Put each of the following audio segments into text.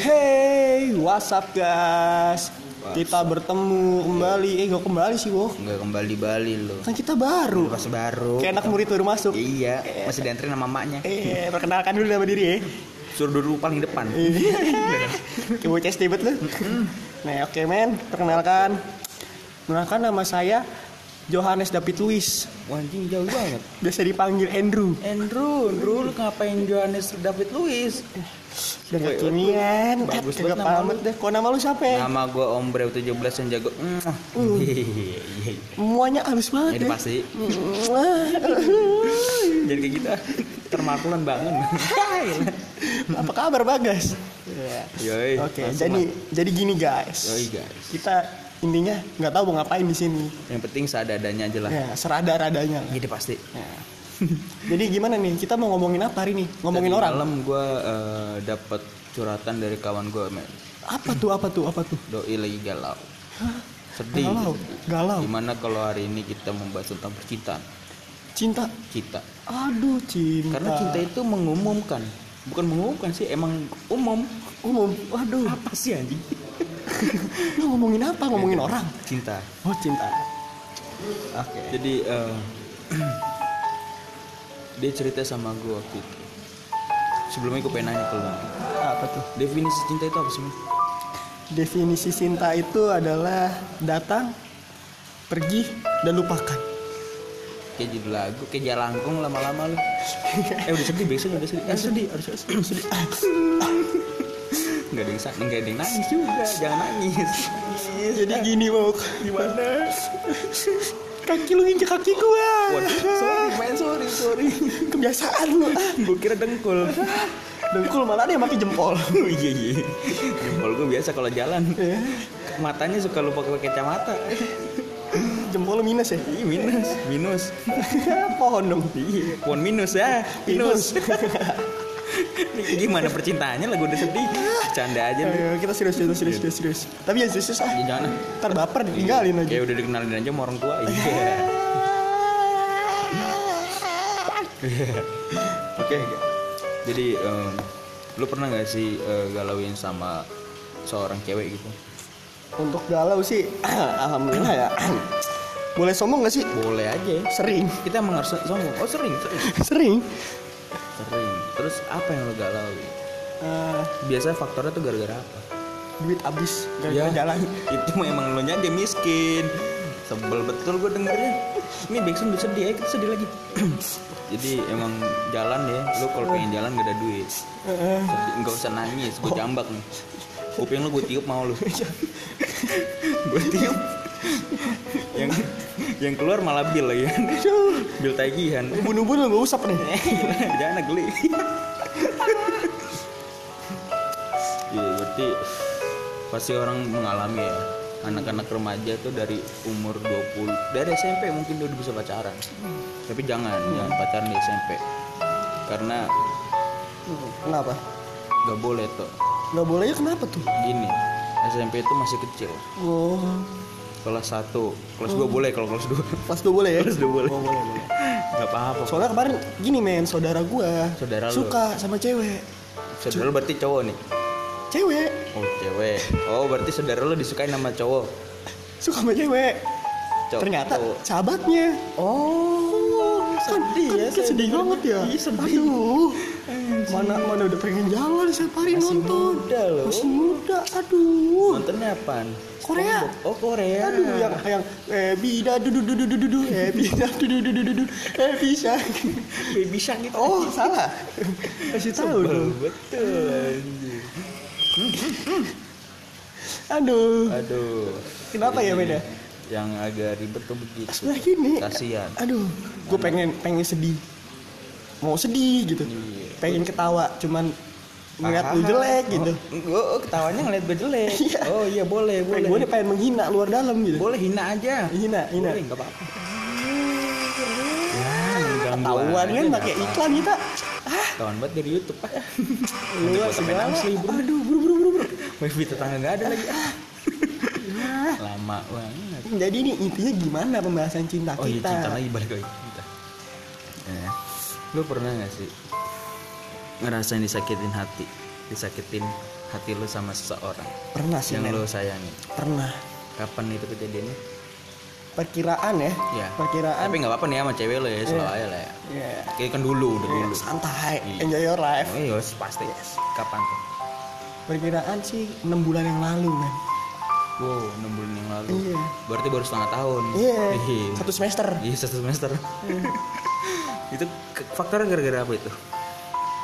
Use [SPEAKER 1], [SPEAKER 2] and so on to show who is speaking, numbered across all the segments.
[SPEAKER 1] Hey, what's up guys? Kita bertemu kembali. Eh, gak kembali sih, Wo.
[SPEAKER 2] Nggak kembali Bali lo.
[SPEAKER 1] Kan kita baru.
[SPEAKER 2] Pas baru.
[SPEAKER 1] Kayak anak murid baru masuk.
[SPEAKER 2] Iya, masih dianterin sama mamanya.
[SPEAKER 1] Eh, perkenalkan dulu nama diri ya.
[SPEAKER 2] Suruh duduk paling depan.
[SPEAKER 1] Kayak bocah stibet lu. Nah, oke men, perkenalkan. Perkenalkan nama saya Johannes David Luis.
[SPEAKER 2] Wah, anjing jauh banget.
[SPEAKER 1] Biasa dipanggil Andrew.
[SPEAKER 2] Andrew, Andrew lu ngapain Johannes David Luis?
[SPEAKER 1] Udah kekinian.
[SPEAKER 2] bagus banget nama lu.
[SPEAKER 1] deh. Kok nama lu siapa ya?
[SPEAKER 2] Nama gua Ombre 17 yang jago. Mwah. Iya, iya.
[SPEAKER 1] Semuanya halus banget
[SPEAKER 2] Ini
[SPEAKER 1] ya.
[SPEAKER 2] pasti. Jadi kayak gitu. ah. Termakulan bangun.
[SPEAKER 1] Apa kabar Bagas?
[SPEAKER 2] Yoi.
[SPEAKER 1] Oke, jadi jadi gini guys.
[SPEAKER 2] Yoi guys.
[SPEAKER 1] Kita intinya nggak tahu mau ngapain di sini.
[SPEAKER 2] Yang penting seadanya aja lah.
[SPEAKER 1] Ya, serada-radanya. lah.
[SPEAKER 2] Jadi pasti.
[SPEAKER 1] Ya. jadi gimana nih? Kita mau ngomongin apa hari ini? Ngomongin
[SPEAKER 2] Tadi
[SPEAKER 1] orang.
[SPEAKER 2] Malam gua eh, dapat curhatan dari kawan gua, men.
[SPEAKER 1] Apa tuh? Apa tuh? Apa tuh?
[SPEAKER 2] Doi lagi galau. Sedih.
[SPEAKER 1] Galau. Galau.
[SPEAKER 2] Gimana kalau hari ini kita membahas tentang percintaan?
[SPEAKER 1] Cinta.
[SPEAKER 2] Cinta.
[SPEAKER 1] Aduh, cinta.
[SPEAKER 2] Karena cinta itu mengumumkan. Bukan mengumumkan sih, emang umum.
[SPEAKER 1] umum. Waduh.
[SPEAKER 2] Apa sih anjing?
[SPEAKER 1] Lu ngomongin apa? Ngomongin orang.
[SPEAKER 2] Cinta.
[SPEAKER 1] Oh, cinta. Oke.
[SPEAKER 2] Jadi eh, dia cerita sama gue waktu itu. Sebelumnya gue pengen nanya ke lu.
[SPEAKER 1] Apa tuh?
[SPEAKER 2] Definisi cinta itu apa sih?
[SPEAKER 1] Definisi cinta itu adalah datang, pergi, dan lupakan.
[SPEAKER 2] Kayak judul lagu, kayak jalangkung lama-lama lu. eh udah sedih, biasanya udah sedih. Eh sedih, harus sedih. Gak ada yang sa- nggak ada yang nangis juga, jangan nangis.
[SPEAKER 1] Jadi gini mau gimana? Kaki lu nginjek kaki gua.
[SPEAKER 2] Waduh, sorry, main sorry, sorry.
[SPEAKER 1] Kebiasaan lu.
[SPEAKER 2] gue kira dengkul.
[SPEAKER 1] Dengkul malah ada yang pakai jempol.
[SPEAKER 2] Oh iya iya. Jempol gue biasa kalau jalan.
[SPEAKER 1] Ya.
[SPEAKER 2] Matanya suka lupa pakai kacamata.
[SPEAKER 1] Jempol lu minus ya?
[SPEAKER 2] Ih, minus, minus.
[SPEAKER 1] Pohon dong.
[SPEAKER 2] Iya, pohon minus ya, minus. Ini Gimana percintaannya lah gue udah sedih. Canda aja lu.
[SPEAKER 1] Ayo, kita serius serius serius serius. serius. Tapi yang serius ah.
[SPEAKER 2] Ya, jangan ah.
[SPEAKER 1] Ntar baper ditinggalin aja.
[SPEAKER 2] Kayak udah dikenalin aja sama orang tua. Iya. Oke. Jadi em, lu pernah gak sih eh, galauin sama seorang cewek gitu?
[SPEAKER 1] Untuk galau sih, alhamdulillah ya. Boleh sombong gak sih?
[SPEAKER 2] Boleh aja.
[SPEAKER 1] Sering,
[SPEAKER 2] Kita emang harus sombong. Oh sering, sering.
[SPEAKER 1] sering.
[SPEAKER 2] Sering. Terus apa yang lo galau?
[SPEAKER 1] Eh,
[SPEAKER 2] Biasa faktornya tuh gara-gara apa?
[SPEAKER 1] duit habis
[SPEAKER 2] Ya.
[SPEAKER 1] gara-gara jalan.
[SPEAKER 2] Itu mah emang lo dia miskin. Sebel betul gue dengernya. Ini Backsound udah sedih, ayo kita sedih lagi. Jadi emang jalan ya, lo kalau pengen jalan gak ada duit.
[SPEAKER 1] Eh,
[SPEAKER 2] Sedih, nggak usah nangis, gue jambak nih. Kuping lo gue tiup mau lo. gue tiup. Yang yang keluar malah bil lagi kan. Bil tagihan.
[SPEAKER 1] Bunuh-bunuh gak usap nih.
[SPEAKER 2] Jangan geli. Iya, berarti pasti orang mengalami ya. Anak-anak remaja tuh dari umur 20 dari SMP mungkin udah bisa pacaran. Tapi jangan, jangan pacaran di SMP. Karena
[SPEAKER 1] Kenapa?
[SPEAKER 2] gak boleh tuh.
[SPEAKER 1] Gak bolehnya kenapa tuh?
[SPEAKER 2] Gini, SMP itu masih kecil.
[SPEAKER 1] Oh,
[SPEAKER 2] Kelas 1, kelas 2 boleh kalau kelas 2.
[SPEAKER 1] pas gue boleh ya?
[SPEAKER 2] Kelas 2 boleh.
[SPEAKER 1] Oh, boleh, boleh.
[SPEAKER 2] Gak apa-apa.
[SPEAKER 1] Soalnya kemarin gini men, saudara gua
[SPEAKER 2] Saudara lu.
[SPEAKER 1] suka sama cewek.
[SPEAKER 2] Saudara lu berarti cowok nih.
[SPEAKER 1] Cewek
[SPEAKER 2] Oh, cewek. Oh, berarti saudara lu disukain sama cowok.
[SPEAKER 1] suka sama cewek.
[SPEAKER 2] Cowok.
[SPEAKER 1] Ternyata sahabatnya.
[SPEAKER 2] Oh, sedih ya.
[SPEAKER 1] Kan sedih banget ya.
[SPEAKER 2] Ih, sedih.
[SPEAKER 1] Aduh. Mana mana udah pengen jalan setiap hari
[SPEAKER 2] Masih
[SPEAKER 1] nonton.
[SPEAKER 2] muda loh.
[SPEAKER 1] Masih muda. Aduh.
[SPEAKER 2] Nontonnya apaan?
[SPEAKER 1] Korea.
[SPEAKER 2] Oh, Korea.
[SPEAKER 1] Aduh yang yang eh bida dudu dudu dudu dudu eh bida dudu dudu dudu eh bisa.
[SPEAKER 2] baby shark gitu.
[SPEAKER 1] Oh, salah. Kasih tahu dong.
[SPEAKER 2] Betul. anjir.
[SPEAKER 1] Aduh.
[SPEAKER 2] Aduh.
[SPEAKER 1] Kenapa ya, beda?
[SPEAKER 2] Yang agak ribet tuh begitu.
[SPEAKER 1] Nah gini.
[SPEAKER 2] Kasihan.
[SPEAKER 1] Aduh, gue pengen pengen sedih. Mau sedih gitu.
[SPEAKER 2] Iya.
[SPEAKER 1] Pengen ketawa, cuman ngeliat lu jelek gitu.
[SPEAKER 2] Oh, oh, ketawanya ngeliat gue jelek.
[SPEAKER 1] Iya.
[SPEAKER 2] Oh iya boleh, boleh.
[SPEAKER 1] Gue pengen menghina luar dalam gitu.
[SPEAKER 2] Boleh hina aja.
[SPEAKER 1] Hina, hina.
[SPEAKER 2] Boleh, nggak apa-apa. Ya, mengganggu
[SPEAKER 1] Tahuan
[SPEAKER 2] aja,
[SPEAKER 1] kan
[SPEAKER 2] nggak
[SPEAKER 1] pakai iklan kita.
[SPEAKER 2] Ketahuan banget dari YouTube pak.
[SPEAKER 1] Lu segala. Aduh, buru buru buru buru.
[SPEAKER 2] Wifi tetangga nggak ada lagi. Ah. Lama banget.
[SPEAKER 1] Jadi ini intinya gimana pembahasan cinta
[SPEAKER 2] Oh iya
[SPEAKER 1] kita?
[SPEAKER 2] cinta lagi balik lagi. Cinta. Ya. Lu pernah gak sih ngerasain disakitin hati? disakitin hati lu sama seseorang?
[SPEAKER 1] Pernah sih
[SPEAKER 2] yang
[SPEAKER 1] men
[SPEAKER 2] lu sayangi?
[SPEAKER 1] Pernah.
[SPEAKER 2] Kapan itu kejadiannya?
[SPEAKER 1] Perkiraan ya?
[SPEAKER 2] Ya
[SPEAKER 1] perkiraan.
[SPEAKER 2] Tapi nggak apa-apa nih sama cewek lo ya selalu
[SPEAKER 1] Iya.
[SPEAKER 2] aja lah ya.
[SPEAKER 1] Ya
[SPEAKER 2] kayak kan dulu udah dulu.
[SPEAKER 1] santai.
[SPEAKER 2] Iya.
[SPEAKER 1] enjoy your life.
[SPEAKER 2] Oh iya pasti. Kapan tuh?
[SPEAKER 1] Perkiraan sih enam bulan yang lalu men
[SPEAKER 2] wow enam bulan yang lalu.
[SPEAKER 1] Iya.
[SPEAKER 2] berarti baru setengah tahun.
[SPEAKER 1] Iya.
[SPEAKER 2] Ih,
[SPEAKER 1] satu semester.
[SPEAKER 2] Iya satu semester. Itu ke- faktornya gara-gara apa itu?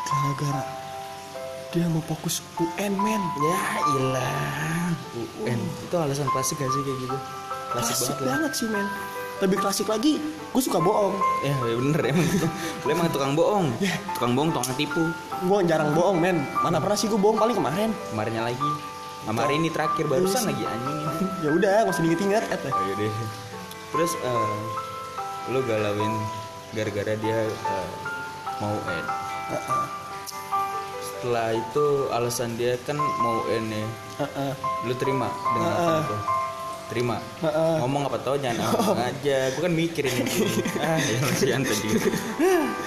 [SPEAKER 1] Gara-gara dia mau fokus UN men.
[SPEAKER 2] Ya ilah. UN itu alasan klasik gak sih kayak gitu? Klasik,
[SPEAKER 1] klasik
[SPEAKER 2] banget
[SPEAKER 1] banget sih men. Lebih klasik lagi gue suka bohong.
[SPEAKER 2] Ya ya bener emang itu. Lu emang tukang bohong.
[SPEAKER 1] Iya.
[SPEAKER 2] tukang bohong tukang tipu.
[SPEAKER 1] Gue jarang bohong men. Mana pernah sih gue bohong? Paling kemarin.
[SPEAKER 2] Kemarinnya lagi sama hari ini terakhir barusan lagi anjing
[SPEAKER 1] ya udah gak usah diinget-inget eh, teh.
[SPEAKER 2] Ayo deh. Terus eh, lu galauin gara-gara dia eh, mau.
[SPEAKER 1] Heeh,
[SPEAKER 2] Setelah itu alasan dia kan mau UN ya.
[SPEAKER 1] heeh.
[SPEAKER 2] Lu terima dengan alasan itu? Terima. Ngomong apa tau jangan ngomong aja. Gue kan mikirin ah, ya masih santai juga.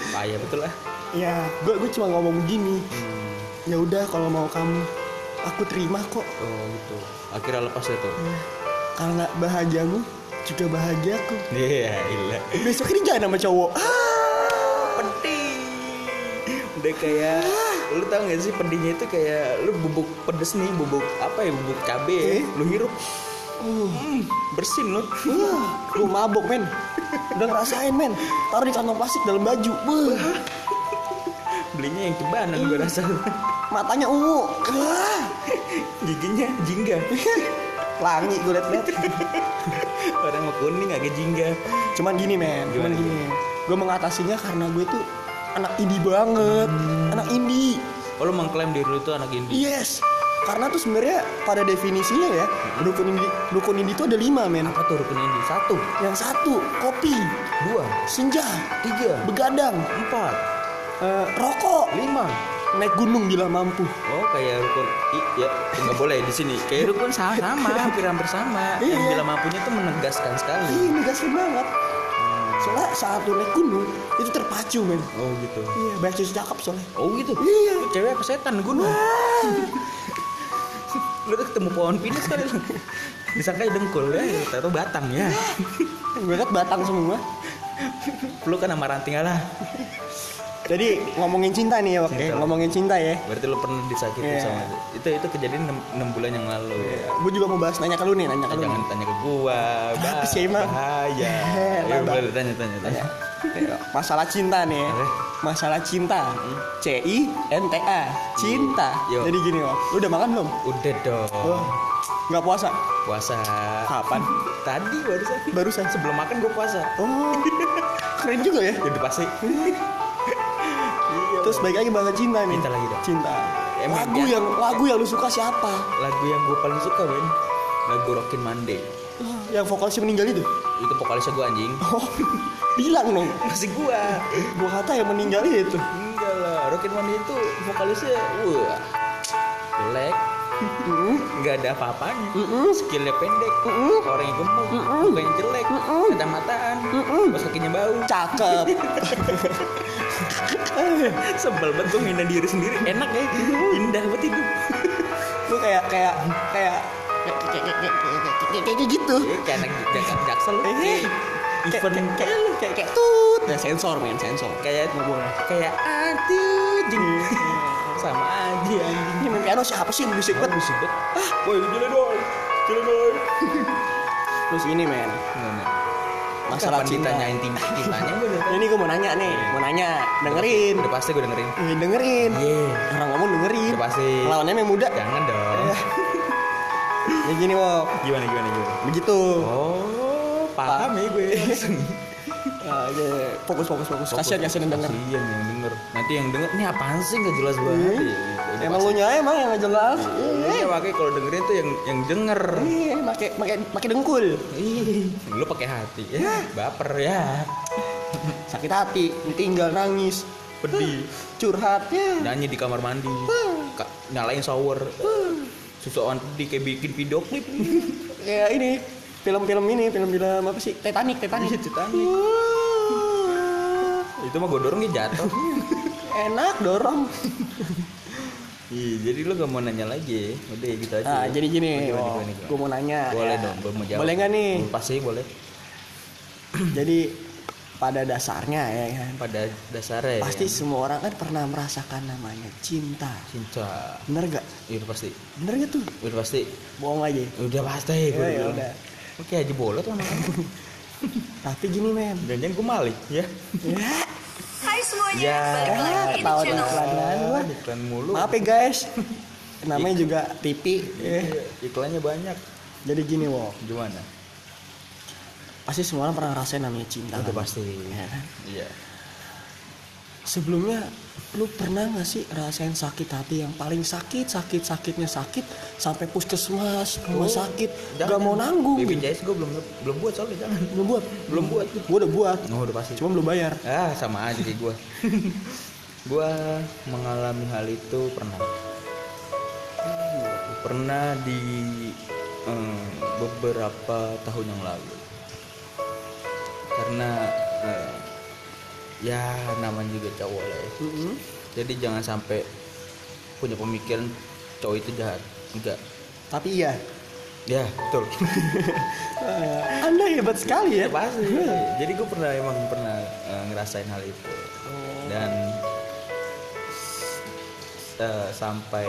[SPEAKER 2] Payah betul lah.
[SPEAKER 1] ya gue gue cuma ngomong begini
[SPEAKER 2] Hmm.
[SPEAKER 1] ya udah kalau mau kamu aku terima kok.
[SPEAKER 2] Oh gitu. Akhirnya lepas itu.
[SPEAKER 1] Ya, karena bahagiamu juga bahagiaku
[SPEAKER 2] Iya, ilah.
[SPEAKER 1] besok ini jangan sama cowok. Ah,
[SPEAKER 2] pedih udah kayak lu tau gak sih pedihnya itu kayak lu bubuk pedes nih bubuk apa ya bubuk cabe ya
[SPEAKER 1] Eh.
[SPEAKER 2] lu hirup.
[SPEAKER 1] Uh,
[SPEAKER 2] hmm, bersin lu
[SPEAKER 1] uh, lu mabok men. Udah ngerasain men. Taruh di kantong plastik dalam baju. Buh,
[SPEAKER 2] belinya yang kebanan gue rasa.
[SPEAKER 1] matanya ungu.
[SPEAKER 2] Giginya jingga.
[SPEAKER 1] Langi gue liat-liat.
[SPEAKER 2] Orang mau kuning agak jingga?
[SPEAKER 1] Cuman gini men cuman gini. gue mengatasinya karena gue tuh anak indie banget. Anak indie.
[SPEAKER 2] Oh lu mengklaim diri lu tuh anak indie?
[SPEAKER 1] Yes. Karena tuh sebenarnya pada definisinya ya dukun indie dukun indie itu ada lima men.
[SPEAKER 2] Apa tuh rukun indie? Satu?
[SPEAKER 1] Yang satu kopi.
[SPEAKER 2] Dua?
[SPEAKER 1] Senja.
[SPEAKER 2] Tiga?
[SPEAKER 1] Begadang.
[SPEAKER 2] Empat
[SPEAKER 1] eh, rokok
[SPEAKER 2] lima
[SPEAKER 1] naik gunung bila mampu
[SPEAKER 2] Oh kayak rukun i, ya nggak boleh di sini kayak rukun sama sama hampir hampir sama yang
[SPEAKER 1] Iya.
[SPEAKER 2] bila mampunya tuh menegaskan sekali
[SPEAKER 1] Ih, negasin banget. Soalnya saat lu naik gunung itu terpacu men.
[SPEAKER 2] oh gitu
[SPEAKER 1] Iya, banyak cewek cakep soalnya.
[SPEAKER 2] Oh gitu?
[SPEAKER 1] Iya.
[SPEAKER 2] Lu cewek apa setan gunung? lu tuh ketemu pohon pinus kali lu. Disangka dengkul ya, ternyata batang ya.
[SPEAKER 1] Gue liat batang semua.
[SPEAKER 2] Lu kan sama ranting lah.
[SPEAKER 1] Jadi ngomongin cinta nih ya, oke?
[SPEAKER 2] Cinta.
[SPEAKER 1] Ngomongin cinta ya.
[SPEAKER 2] Berarti lu pernah disakiti
[SPEAKER 1] Iya.
[SPEAKER 2] sama itu itu kejadian 6, bulan yang lalu.
[SPEAKER 1] Gue juga mau bahas nanya ke lu nih, nanya ke lu.
[SPEAKER 2] Jangan tanya ke gua,
[SPEAKER 1] Apa sih, emang?
[SPEAKER 2] bahaya. Ya, boleh tanya tanya tanya.
[SPEAKER 1] Iya, Masalah cinta nih. ya. Masalah cinta. C I N T A. Cinta.
[SPEAKER 2] Yo.
[SPEAKER 1] Jadi gini, Wak. Lu udah makan belum?
[SPEAKER 2] Udah dong.
[SPEAKER 1] Oh. Nggak puasa?
[SPEAKER 2] Puasa.
[SPEAKER 1] Kapan?
[SPEAKER 2] Tadi barusan.
[SPEAKER 1] Barusan.
[SPEAKER 2] Sebelum makan gua puasa.
[SPEAKER 1] Oh. Keren juga ya.
[SPEAKER 2] Udah pasti.
[SPEAKER 1] Terus baik lagi bahasa cinta nih.
[SPEAKER 2] Cinta lagi dong.
[SPEAKER 1] Cinta.
[SPEAKER 2] Emang
[SPEAKER 1] lagu yang lagu yang lu suka siapa?
[SPEAKER 2] lagu yang gue paling suka Ben lagu Rockin Monday.
[SPEAKER 1] Oh, yang vokalisnya meninggal itu?
[SPEAKER 2] itu vokalisnya gue anjing.
[SPEAKER 1] Oh, bilang dong.
[SPEAKER 2] masih gue
[SPEAKER 1] Gua kata yang meninggal itu.
[SPEAKER 2] enggak lah. Rockin Monday itu vokalisnya wah jelek. Nggak ada apa-apanya skillnya pendek. Orangnya gemuk. Mukanya jelek. Kacamataan. Bos kakinya bau.
[SPEAKER 1] Cakep.
[SPEAKER 2] sebel banget gue ngindah diri sendiri. Enak ya. Indah banget hidup.
[SPEAKER 1] Lu kayak kayak kayak kayak gitu.
[SPEAKER 2] Iya, kayak anak jaksel
[SPEAKER 1] iya.
[SPEAKER 2] event
[SPEAKER 1] kayak lu kayak kayak tut. Ya sensor main sensor.
[SPEAKER 2] Kayak
[SPEAKER 1] kayak
[SPEAKER 2] kayak anti jing sama aja anjing.
[SPEAKER 1] Ini piano siapa sih? Musik banget.
[SPEAKER 2] musik banget ah. Woi kayak dong. Kayak dong.
[SPEAKER 1] Terus ini men. Masalah cinta.
[SPEAKER 2] ditanyain gue udah
[SPEAKER 1] ini gue mau nanya nih, mau nanya, dengerin.
[SPEAKER 2] Udah pasti gue dengerin.
[SPEAKER 1] Eh, dengerin.
[SPEAKER 2] Iya.
[SPEAKER 1] Orang ngomong dengerin.
[SPEAKER 2] Udah pasti.
[SPEAKER 1] Lawannya yang muda.
[SPEAKER 2] Jangan dong.
[SPEAKER 1] Ya gini Wok,
[SPEAKER 2] Gimana gimana gimana.
[SPEAKER 1] begitu.
[SPEAKER 2] Oh, paham ya gue.
[SPEAKER 1] Oke. fokus fokus fokus. Kasihan kasihan yang denger.
[SPEAKER 2] Kasian yang denger. Nanti yang denger nih apaan sih nggak jelas banget.
[SPEAKER 1] Iya.
[SPEAKER 2] Ya, udah
[SPEAKER 1] Emang lu
[SPEAKER 2] pasti.
[SPEAKER 1] nya emang yang nggak jelas.
[SPEAKER 2] Iya, makanya kalau dengerin tuh yang yang denger.
[SPEAKER 1] Iya, pakai pakai pakai dengkul.
[SPEAKER 2] Ih, lu pakai hati ya. Baper ya.
[SPEAKER 1] Sakit hati, tinggal nangis,
[SPEAKER 2] Pedih.
[SPEAKER 1] curhat. Ya.
[SPEAKER 2] Nyanyi di kamar mandi. Nyalain shower. Susuan pedih kayak bikin video klip.
[SPEAKER 1] Kayak ini film-film ini, film-film apa sih? Titanic, Titanic.
[SPEAKER 2] Iya, Titanic. Itu mah gue dorong dia jatuh.
[SPEAKER 1] Enak dorong.
[SPEAKER 2] Iya, jadi lu gak mau nanya lagi ya? Udah ya gitu aja.
[SPEAKER 1] Nah,
[SPEAKER 2] ya.
[SPEAKER 1] jadi gini,
[SPEAKER 2] Oh, gimana,
[SPEAKER 1] oh, gue mau nanya.
[SPEAKER 2] Boleh
[SPEAKER 1] ya.
[SPEAKER 2] dong, gue mau jawab.
[SPEAKER 1] Boleh nggak nih?
[SPEAKER 2] Hmm, Pasti boleh.
[SPEAKER 1] Jadi pada dasarnya ya kan,
[SPEAKER 2] Pada dasarnya ya.
[SPEAKER 1] pasti semua orang kan pernah merasakan namanya cinta.
[SPEAKER 2] cinta.
[SPEAKER 1] Bener gak?
[SPEAKER 2] Iya udah pasti.
[SPEAKER 1] Bener gak tuh?
[SPEAKER 2] Udah pasti.
[SPEAKER 1] Bohong aja.
[SPEAKER 2] Udah pasti.
[SPEAKER 1] Ya,
[SPEAKER 2] gua
[SPEAKER 1] ya
[SPEAKER 2] bilang.
[SPEAKER 1] udah.
[SPEAKER 2] Oke aja boleh tuh.
[SPEAKER 1] Tapi gini men.
[SPEAKER 2] Jangan gue malik ya.
[SPEAKER 1] Ya,
[SPEAKER 3] semuanya,
[SPEAKER 2] Ya,
[SPEAKER 3] balik lagi di channel
[SPEAKER 1] iklan gua.
[SPEAKER 2] Iklan mulu.
[SPEAKER 1] Maaf ya guys. Namanya juga TV. Eh,
[SPEAKER 2] Iya, Iklannya banyak.
[SPEAKER 1] Jadi gini wow.
[SPEAKER 2] Gimana?
[SPEAKER 1] Pasti semua orang pernah ngerasain namanya cinta.
[SPEAKER 2] Udah
[SPEAKER 1] kan?
[SPEAKER 2] pasti.
[SPEAKER 1] Ya?
[SPEAKER 2] Iya.
[SPEAKER 1] Sebelumnya lu pernah gak sih rasain sakit hati yang paling sakit sakit sakitnya sakit sampai puskesmas rumah
[SPEAKER 2] Oh,
[SPEAKER 1] sakit
[SPEAKER 2] jangan.
[SPEAKER 1] gak mau nanggung
[SPEAKER 2] BPJS gue belum belum buat soalnya jangan.
[SPEAKER 1] belum buat
[SPEAKER 2] Belum buat.
[SPEAKER 1] gua udah buat
[SPEAKER 2] Oh, udah pasti.
[SPEAKER 1] cuma belum bayar
[SPEAKER 2] Ah, sama aja kayak gue. gue mengalami hal itu pernah. Pernah di eh, beberapa tahun yang lalu. Karena eh, ya namanya juga cowok lah ya.
[SPEAKER 1] Mm-mm.
[SPEAKER 2] Jadi jangan sampai punya pemikiran cowok itu jahat. Enggak.
[SPEAKER 1] tapi iya
[SPEAKER 2] Ya, betul.
[SPEAKER 1] Anda hebat sekali ya
[SPEAKER 2] ya pasti. Jadi gue pernah emang pernah eh, ngerasain hal itu. dan eh, sampai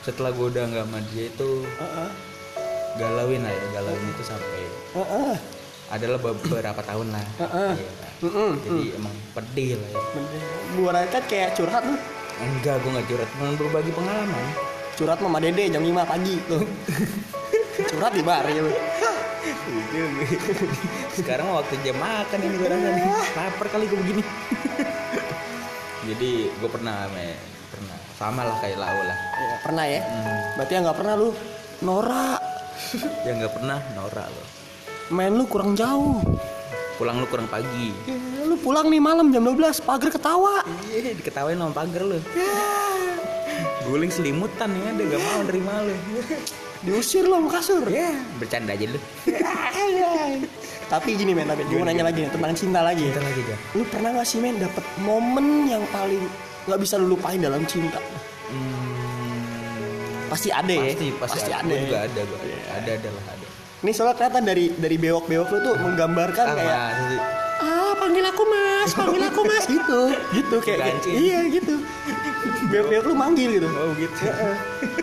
[SPEAKER 2] setelah gue udah nggak sama dia itu
[SPEAKER 1] Heeh.
[SPEAKER 2] galauin lah ya galauin itu sampai
[SPEAKER 1] Heeh.
[SPEAKER 2] adalah beberapa tahun lah
[SPEAKER 1] Heeh.
[SPEAKER 2] Iya kan?
[SPEAKER 1] Mm-mm.
[SPEAKER 2] jadi emang pedih lah ya.
[SPEAKER 1] Gua kan kayak curhat lu
[SPEAKER 2] enggak gue nggak curhat cuma berbagi pengalaman.
[SPEAKER 1] Curhat sama Mama Dede jam 5 pagi tuh. Curhat di bar ya
[SPEAKER 2] sekarang waktu jam makan ini gue rasa nih. Lapar kali gue begini. Jadi gue pernah men pernah. Sama lah kayak lau lah.
[SPEAKER 1] Ya, pernah ya?
[SPEAKER 2] Hmm.
[SPEAKER 1] berarti yang nggak pernah lu Nora.
[SPEAKER 2] Yang nggak pernah norak lo
[SPEAKER 1] main lu kurang jauh
[SPEAKER 2] pulang lu kurang pagi.
[SPEAKER 1] Ya, lu pulang nih malam jam 12 pagar ketawa.
[SPEAKER 2] Iya diketawain sama pagar lu. Guling selimutan ya ada gak mau nerima lu.
[SPEAKER 1] Diusir lu sama kasur.
[SPEAKER 2] Ya bercanda aja lu.
[SPEAKER 1] Tapi gini men tapi gue nanya lagi nih, tentang cinta lagi.
[SPEAKER 2] Kita lagi aja
[SPEAKER 1] lu pernah gak sih men dapet momen yang paling nggak bisa lu lupain dalam cinta?
[SPEAKER 2] Hmm,
[SPEAKER 1] pasti ada ya.
[SPEAKER 2] Pasti pasti, ada.
[SPEAKER 1] ada
[SPEAKER 2] Gua juga
[SPEAKER 1] ya.
[SPEAKER 2] ada gua. Ada ada lah ada
[SPEAKER 1] ini soalnya kelihatan dari dari bewok bewok lu tuh menggambarkan
[SPEAKER 2] Ah,
[SPEAKER 1] kayak
[SPEAKER 2] sih?
[SPEAKER 1] ah panggil aku mas panggil aku mas. Gitu gitu kayak
[SPEAKER 2] Gancing.
[SPEAKER 1] iya gitu. Bewok bewok lu manggil gitu.
[SPEAKER 2] Oh gitu.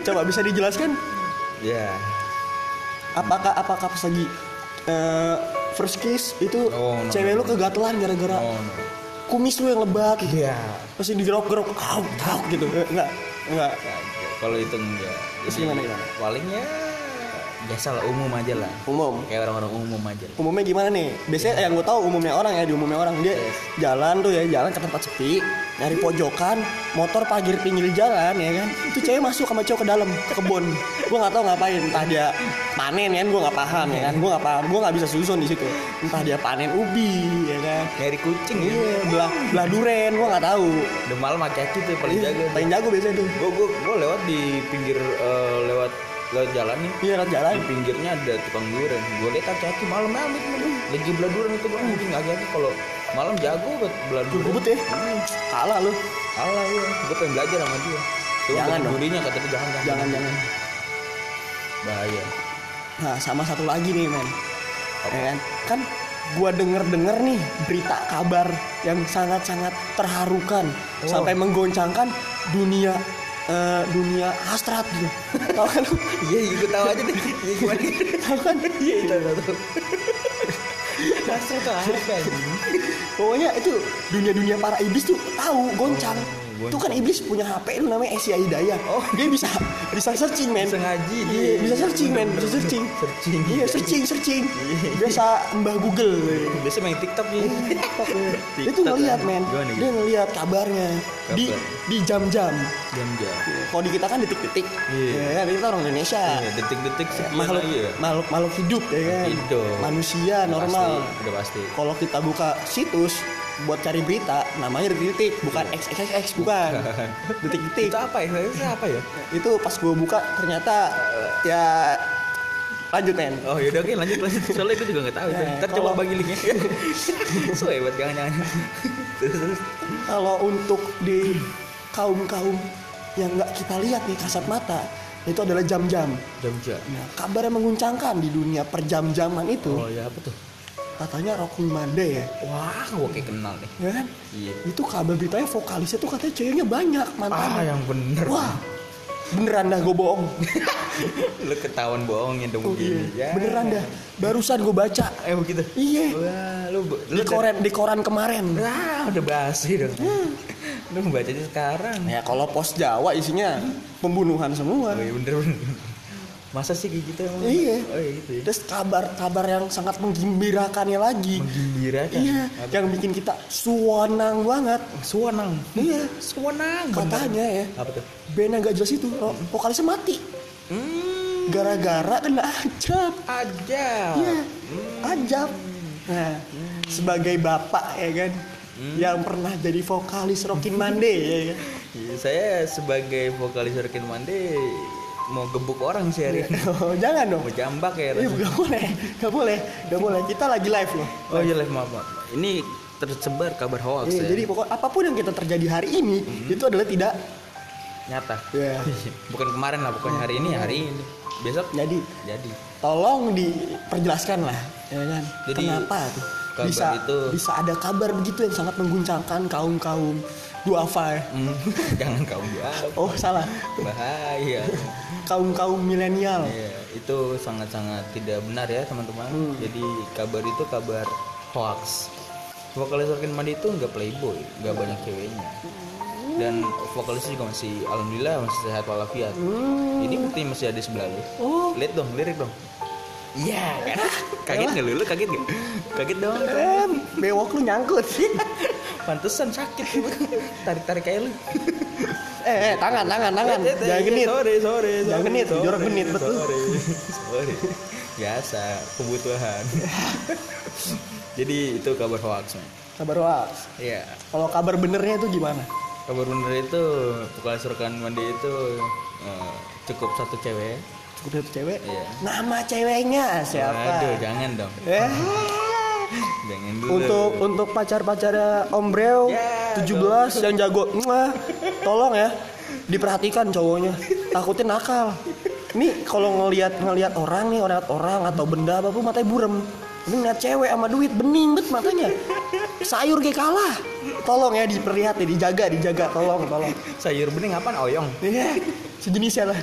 [SPEAKER 1] Coba bisa dijelaskan?
[SPEAKER 2] Ya
[SPEAKER 1] apakah apakah pas lagi eh, first kiss itu
[SPEAKER 2] Oh, no,
[SPEAKER 1] cewek
[SPEAKER 2] no,
[SPEAKER 1] lu kegatelan gara-gara
[SPEAKER 2] oh no.
[SPEAKER 1] kumis lu yang lebat? Gitu
[SPEAKER 2] iya
[SPEAKER 1] pasti digerok-gerok au au gitu. Enggak enggak.
[SPEAKER 2] Kalau itu enggak.
[SPEAKER 1] Terus gimana, gimana?
[SPEAKER 2] palingnya biasa lah umum aja lah.
[SPEAKER 1] Umum?
[SPEAKER 2] Kayak orang-orang umum aja. Lah.
[SPEAKER 1] umumnya gimana nih? Biasanya yang gue tahu umumnya orang ya di umumnya orang. Dia jalan tuh ya jalan ke tempat sepi nyari pojokan motor parkir pinggir jalan ya kan? Itu cewek masuk sama cowok ke dalam ke kebun. Gue nggak tahu ngapain. Entah dia panen kan? Gue nggak paham ya kan? Gue nggak paham. Gue nggak bisa susun di situ. Entah dia panen ubi ya kan?
[SPEAKER 2] Nyari kucing ya?
[SPEAKER 1] Iya belah belah duren. Gue nggak tahu.
[SPEAKER 2] Udah malam aki-aki tuh paling jago.
[SPEAKER 1] Iya, paling jago biasanya tuh.
[SPEAKER 2] Gue gue gue lewat di pinggir eh, lewat lewat jalan nih
[SPEAKER 1] iya lewat jalan
[SPEAKER 2] di pinggirnya ada tukang durian gue lihat aki-aki malam malam. lagi belah durian itu bang anjing aki-aki kalau malam jago buat belah durian
[SPEAKER 1] Gebut ya kalah lu
[SPEAKER 2] Alah ya, gue pengen belajar sama dia. Cuma
[SPEAKER 1] Jangan dong.
[SPEAKER 2] durinya kata dia jangan
[SPEAKER 1] jangan jangan
[SPEAKER 2] Bahaya.
[SPEAKER 1] Nah, sama satu lagi nih, men. Ya kan? Kan gua denger-denger nih berita kabar yang sangat-sangat terharukan
[SPEAKER 2] Oh.
[SPEAKER 1] sampai menggoncangkan dunia eh, dunia hasrat gitu. Tahu kan?
[SPEAKER 2] Iya, iya gue tahu aja deh. Iya gimana?
[SPEAKER 1] Tahu kan?
[SPEAKER 2] Iya, itu tahu. Dasar tuh apa?
[SPEAKER 1] Pokoknya itu dunia-dunia para iblis tuh tahu goncang.
[SPEAKER 2] Oh,
[SPEAKER 1] Itu kan iblis punya HP lu namanya Asia Hidayah.
[SPEAKER 2] Oh.
[SPEAKER 1] dia bisa bisa searching, men.
[SPEAKER 2] Bisa ngaji dia.
[SPEAKER 1] Iya, bisa searching, men. Bisa searching.
[SPEAKER 2] Searching.
[SPEAKER 1] Iya, searching, searching. Biasa Mbah Google.
[SPEAKER 2] Biasa main TikTok nih.
[SPEAKER 1] itu
[SPEAKER 2] TikTok,
[SPEAKER 1] ngelihat
[SPEAKER 2] kan?
[SPEAKER 1] men dia ngelihat kabarnya di di jam-jam
[SPEAKER 2] Jam-jam.
[SPEAKER 1] kalau di kita kan detik-detik
[SPEAKER 2] Iya.
[SPEAKER 1] ya kan kita orang Indonesia
[SPEAKER 2] Iya, detik-detik
[SPEAKER 1] makhluk
[SPEAKER 2] ya.
[SPEAKER 1] makhluk makhluk hidup ya kan
[SPEAKER 2] Hidup.
[SPEAKER 1] manusia normal
[SPEAKER 2] Udah pasti.
[SPEAKER 1] kalau kita buka situs buat cari berita namanya detik-detik bukan xxx bukan detik-detik
[SPEAKER 2] Itu apa ya? Itu apa ya?
[SPEAKER 1] itu pas gue buka ternyata ya lanjut men
[SPEAKER 2] Oh yaudah oke lanjut lanjut soalnya gue juga nggak tahu itu.
[SPEAKER 1] Nah,
[SPEAKER 2] Ntar coba bagi linknya. so hebat jangan jangan.
[SPEAKER 1] Kalau untuk di kaum kaum yang nggak kita lihat nih kasat mata itu adalah jam-jam.
[SPEAKER 2] Jogja
[SPEAKER 1] Nah, kabar yang menguncangkan di dunia perjam-jaman itu
[SPEAKER 2] oh ya apa tuh
[SPEAKER 1] katanya Rocking Monday ya,
[SPEAKER 2] wah gua kayak kenal nih
[SPEAKER 1] ya kan?
[SPEAKER 2] iya
[SPEAKER 1] Itu kabar beritanya vokalisnya tuh katanya ceweknya banyak
[SPEAKER 2] ah
[SPEAKER 1] mantannya.
[SPEAKER 2] yang bener
[SPEAKER 1] Wah, beneran dah gue bohong.
[SPEAKER 2] lu ketahuan bohongin dong
[SPEAKER 1] Oh,
[SPEAKER 2] begini
[SPEAKER 1] iya.
[SPEAKER 2] ya
[SPEAKER 1] Beneran dah. Barusan gue baca.
[SPEAKER 2] eh begitu
[SPEAKER 1] Iya.
[SPEAKER 2] wah lu lu
[SPEAKER 1] Di koran di koran kemarin.
[SPEAKER 2] Wah, udah basi dong. Lu bacanya sekarang.
[SPEAKER 1] Ya kalau pos Jawa isinya pembunuhan semua.
[SPEAKER 2] Oh iya bener bener. Masa sih kayak gitu emang?
[SPEAKER 1] Iya.
[SPEAKER 2] Oh iya gitu ya.
[SPEAKER 1] Terus kabar-kabar yang sangat menggembirakannya lagi.
[SPEAKER 2] Menggembirakan.
[SPEAKER 1] Iya, yang bikin kita suwanang banget.
[SPEAKER 2] Suwanang.
[SPEAKER 1] Iya,
[SPEAKER 2] Suwanang.
[SPEAKER 1] katanya ya.
[SPEAKER 2] Apa tuh?
[SPEAKER 1] Band yang gak jelas itu, ro- vokalisnya mati.
[SPEAKER 2] Hmm.
[SPEAKER 1] Gara-gara kena ajab.
[SPEAKER 2] Aja.
[SPEAKER 1] Iya, ajab. Nah, sebagai bapak ya kan, yang pernah jadi vokalis Rockin' Monday ya kan.
[SPEAKER 2] Iya, saya sebagai vokalis Rekin Mande mau gebuk orang sih hari ini.
[SPEAKER 1] Oh, jangan dong.
[SPEAKER 2] Mau jambak ya.
[SPEAKER 1] Iya, gak boleh, gak boleh, gak boleh. Kita lagi live loh.
[SPEAKER 2] Oh iya live maaf, maaf. Ini tersebar kabar hoax
[SPEAKER 1] Iya,
[SPEAKER 2] ya.
[SPEAKER 1] jadi pokok apa pun yang kita terjadi hari ini itu adalah tidak
[SPEAKER 2] nyata.
[SPEAKER 1] ya.
[SPEAKER 2] Bukan kemarin lah, pokoknya hari ini hari ini. Besok
[SPEAKER 1] Jadi
[SPEAKER 2] jadi.
[SPEAKER 1] tolong diperjelaskan lah, ya kan?
[SPEAKER 2] Jadi,
[SPEAKER 1] Kenapa tuh bisa
[SPEAKER 2] itu-
[SPEAKER 1] bisa ada kabar begitu yang sangat mengguncangkan kaum kaum duafa ya?
[SPEAKER 2] Hmm, jangan kaum ya.
[SPEAKER 1] Oh salah,
[SPEAKER 2] Bahaya.
[SPEAKER 1] kaum kaum milenial.
[SPEAKER 2] Iya, itu sangat-sangat tidak benar ya teman-teman.
[SPEAKER 1] Hmm.
[SPEAKER 2] Jadi kabar itu kabar hoax. Vokalis Orkin Mandi itu nggak playboy, nggak banyak ceweknya. Dan vokalisnya juga masih, alhamdulillah masih sehat walafiat.
[SPEAKER 1] Hmm.
[SPEAKER 2] Ini bukti masih ada sebelah lu.
[SPEAKER 1] Oh,
[SPEAKER 2] Lihat dong, lirik dong. Iya kan? kaget nggak lu? Lu kaget nggak? Kaget dong.
[SPEAKER 1] eh, bewok lu nyangkut.
[SPEAKER 2] Pantesan sakit lu. Tarik-tarik kayak lu.
[SPEAKER 1] eh, eh, tangan, tangan, tangan.
[SPEAKER 2] Eh, eh,
[SPEAKER 1] Jangan
[SPEAKER 2] eh,
[SPEAKER 1] genit.
[SPEAKER 2] Sorry, sorry,
[SPEAKER 1] Jangan genit, jorok genit, betul.
[SPEAKER 2] Sorry, sorry. Biasa, kebutuhan. Jadi itu kabar hoax. Man.
[SPEAKER 1] Kabar hoax.
[SPEAKER 2] Iya.
[SPEAKER 1] Kalau kabar benernya itu gimana?
[SPEAKER 2] Kabar bener itu rekan mandi itu eh, cukup satu cewek.
[SPEAKER 1] Cukup satu cewek.
[SPEAKER 2] Iya.
[SPEAKER 1] Nama ceweknya siapa?
[SPEAKER 2] Waduh, jangan dong.
[SPEAKER 1] Eh,
[SPEAKER 2] Jangan dulu.
[SPEAKER 1] untuk untuk pacar-pacarnya Om Breo
[SPEAKER 2] Ya,
[SPEAKER 1] 17 yang jago. Mwah, tolong ya diperhatikan cowoknya. Takutnya nakal. Ini kalau ngelihat ngelihat orang nih, ngelihat orang atau benda apa pun matanya burem. Ini ngeliat cewek sama duit bening bet matanya. Sayur kayak kalah. Tolong ya diperlihat ya, dijaga, dijaga. Tolong, tolong.
[SPEAKER 2] sayur bening apaan? Oyong.
[SPEAKER 1] Iya, sejenisnya lah.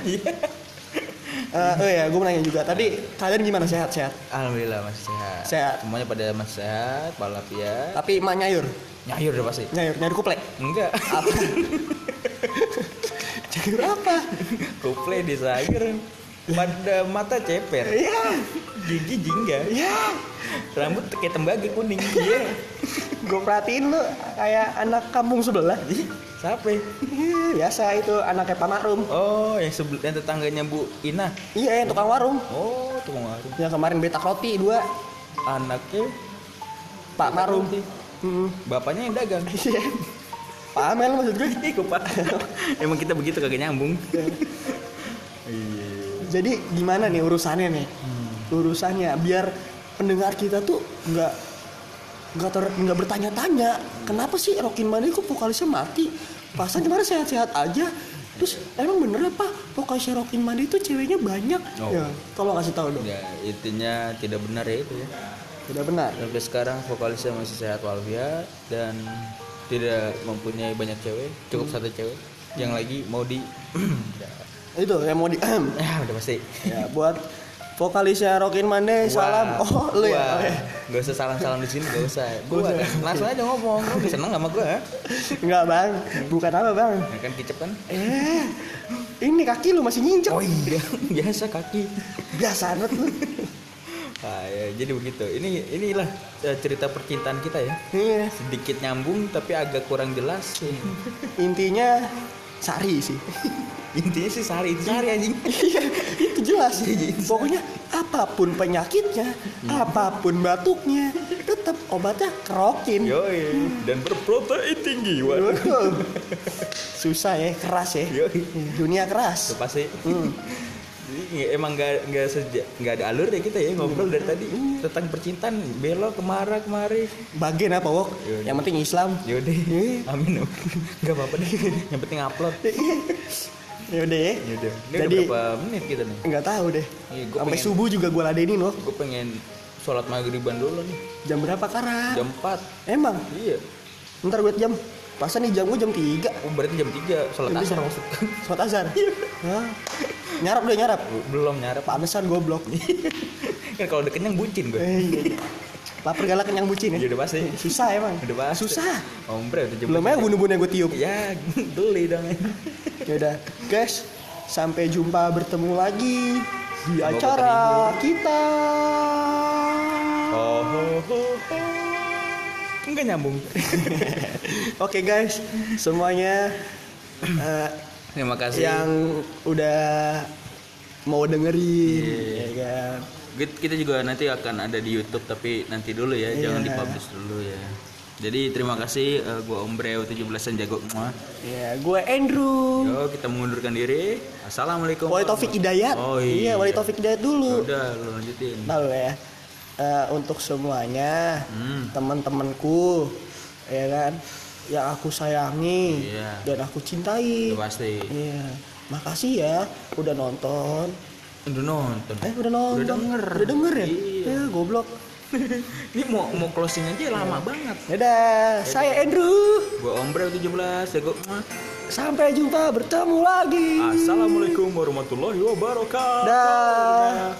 [SPEAKER 1] Eh, oh ya, gue mau nanya juga. Tadi kalian gimana sehat-sehat?
[SPEAKER 2] Alhamdulillah masih sehat.
[SPEAKER 1] Sehat.
[SPEAKER 2] Semuanya pada masih sehat, walafiat.
[SPEAKER 1] Tapi emak nyayur,
[SPEAKER 2] Nyayur udah pasti.
[SPEAKER 1] nyayur, nyayur kuplek.
[SPEAKER 2] Enggak.
[SPEAKER 1] Apa? nyayur apa?
[SPEAKER 2] Kuple di sayur. Pada mata ceper.
[SPEAKER 1] Iya,
[SPEAKER 2] Gigi jingga.
[SPEAKER 1] iya.
[SPEAKER 2] Rambut kayak tembaga kuning. Iya.
[SPEAKER 1] Gue perhatiin lu kayak anak kampung sebelah.
[SPEAKER 2] Siapa? ya?
[SPEAKER 1] Iya, Biasa itu anaknya Pak Makrum.
[SPEAKER 2] Oh, yang sebelum yang tetangganya Bu Ina.
[SPEAKER 1] Iya, yang tukang warung.
[SPEAKER 2] Oh, tukang warung.
[SPEAKER 1] Yang kemarin betak roti dua.
[SPEAKER 2] Anaknya
[SPEAKER 1] Pak Marum. Hmm.
[SPEAKER 2] bapaknya yang dagang.
[SPEAKER 1] Iya. Pak Amel maksud gue.
[SPEAKER 2] Ih, Pak. Emang kita begitu kagak nyambung. Iya.
[SPEAKER 1] Jadi gimana nih urusannya nih? Urusannya biar pendengar kita tuh nggak nggak ter nggak bertanya-tanya kenapa sih Rockin Money kok vokalisnya mati? Pasan kemarin sehat-sehat aja. Terus emang bener apa vokalisnya Rockin Money itu ceweknya banyak?
[SPEAKER 2] Oh.
[SPEAKER 1] Ya, tolong kasih tahu dong.
[SPEAKER 2] Ya, intinya tidak benar ya itu ya.
[SPEAKER 1] Tidak benar.
[SPEAKER 2] Sampai sekarang vokalisnya masih sehat walafiat dan tidak mempunyai banyak cewek, cukup satu cewek yang lagi mau di
[SPEAKER 1] Itu yang mau di
[SPEAKER 2] ya udah pasti.
[SPEAKER 1] ya buat vokalisnya Rockin Money salam. Oh, lu ya.
[SPEAKER 2] Gak usah salam-salam di sini, gak usah.
[SPEAKER 1] Usah.
[SPEAKER 2] langsung aja ngomong. Lu udah seneng sama gua?
[SPEAKER 1] Enggak, Bang. Bukan apa, Bang?
[SPEAKER 2] Ya kan kicep kan?
[SPEAKER 1] Eh. Ini kaki lu masih nginjek.
[SPEAKER 2] Oh iya, biasa kaki.
[SPEAKER 1] Biasa banget lu.
[SPEAKER 2] Ah, ya, jadi begitu. Ini inilah eh, cerita percintaan kita ya.
[SPEAKER 1] Iya.
[SPEAKER 2] Sedikit nyambung tapi agak kurang jelas.
[SPEAKER 1] Intinya sari sih.
[SPEAKER 2] Intinya sih sehari itu sehari anjing.
[SPEAKER 1] Iya, itu jelas. Pokoknya apa pun penyakitnya, apa pun batuknya, tetap obatnya kerokin.
[SPEAKER 2] Yoi, dan berprotein tinggi. Waduh.
[SPEAKER 1] Susah ya, keras ya.
[SPEAKER 2] Yoi.
[SPEAKER 1] Dunia
[SPEAKER 2] Itu
[SPEAKER 1] keras.
[SPEAKER 2] pasti.
[SPEAKER 1] Hmm.
[SPEAKER 2] Iya, emang nggak nggak sejak nggak ada alur ya kita ya ngobrol dari tadi tentang percintaan belok kemara kemari
[SPEAKER 1] Bagian apa wok?
[SPEAKER 2] Yaudah.
[SPEAKER 1] Yang penting Islam.
[SPEAKER 2] yaudah
[SPEAKER 1] Iya.
[SPEAKER 2] amin nggak apa-apa deh yang penting upload
[SPEAKER 1] Ya udah ya.
[SPEAKER 2] yaudah ini
[SPEAKER 1] Jadi
[SPEAKER 2] udah berapa menit kita nih
[SPEAKER 1] nggak tahu deh.
[SPEAKER 2] Iya, gua
[SPEAKER 1] Sampai
[SPEAKER 2] pengen-
[SPEAKER 1] subuh juga gue ladenin loh.
[SPEAKER 2] gue pengen sholat maghriban dulu nih
[SPEAKER 1] Jam berapa Kara?
[SPEAKER 2] jam 4
[SPEAKER 1] Emang?
[SPEAKER 2] iya
[SPEAKER 1] Ntar gue jam. Pasan nih jam gue jam 3
[SPEAKER 2] oh, berarti jam 3 sholat asar maksudnya
[SPEAKER 1] Sholat azhar. Hah? Nyarap udah nyarap.
[SPEAKER 2] belum nyarap
[SPEAKER 1] Panesan goblok.
[SPEAKER 2] kan kalau udah kenyang bucin gue
[SPEAKER 1] Iya, iya. Lapar galak kenyang bucin ya.
[SPEAKER 2] ya udah pasti
[SPEAKER 1] Susah emang.
[SPEAKER 2] udah pasti
[SPEAKER 1] Susah.
[SPEAKER 2] ombre udah jam
[SPEAKER 1] Belum aja bunuh-bunuh gue tiup.
[SPEAKER 2] ya beli dong
[SPEAKER 1] Ya udah, guys. Sampai jumpa bertemu lagi di
[SPEAKER 2] Semoga
[SPEAKER 1] acara kita.
[SPEAKER 2] oh ho ho ho enggak nyambung
[SPEAKER 1] Oke guys, semuanya eh,
[SPEAKER 2] terima kasih
[SPEAKER 1] yang udah mau dengerin,
[SPEAKER 2] Iya.
[SPEAKER 1] ya kan.
[SPEAKER 2] Kita juga nanti akan ada di YouTube tapi nanti dulu ya jangan
[SPEAKER 1] Iya.
[SPEAKER 2] dipublish dulu ya jadi terima kasih eh, gua Ombreo 17an jago semua
[SPEAKER 1] Ya, gue Andrew.
[SPEAKER 2] yo kita mengundurkan diri assalamualaikum
[SPEAKER 1] Wali Taufik Hidayat.
[SPEAKER 2] oh iya,
[SPEAKER 1] Wali Taufik Hidayat dulu.
[SPEAKER 2] udah lu lanjutin
[SPEAKER 1] Tahu ya. Eh, untuk semuanya,
[SPEAKER 2] Hmm.
[SPEAKER 1] teman-temanku, ya kan, yang aku sayangi
[SPEAKER 2] Iya.
[SPEAKER 1] dan aku cintai.
[SPEAKER 2] udah pasti
[SPEAKER 1] Iya. Makasih ya udah nonton.
[SPEAKER 2] Udah nonton
[SPEAKER 1] Eh udah nonton.
[SPEAKER 2] Udah denger.
[SPEAKER 1] Udah denger ya?
[SPEAKER 2] Iya.
[SPEAKER 1] Ya goblok.
[SPEAKER 2] ini mau mau closing aja lama banget
[SPEAKER 1] Dadah, saya Andrew.
[SPEAKER 2] gua Ombreo 17 jago semua
[SPEAKER 1] Sampai jumpa bertemu lagi.
[SPEAKER 2] assalamualaikum warahmatullahi wabarakatuh
[SPEAKER 1] Dah.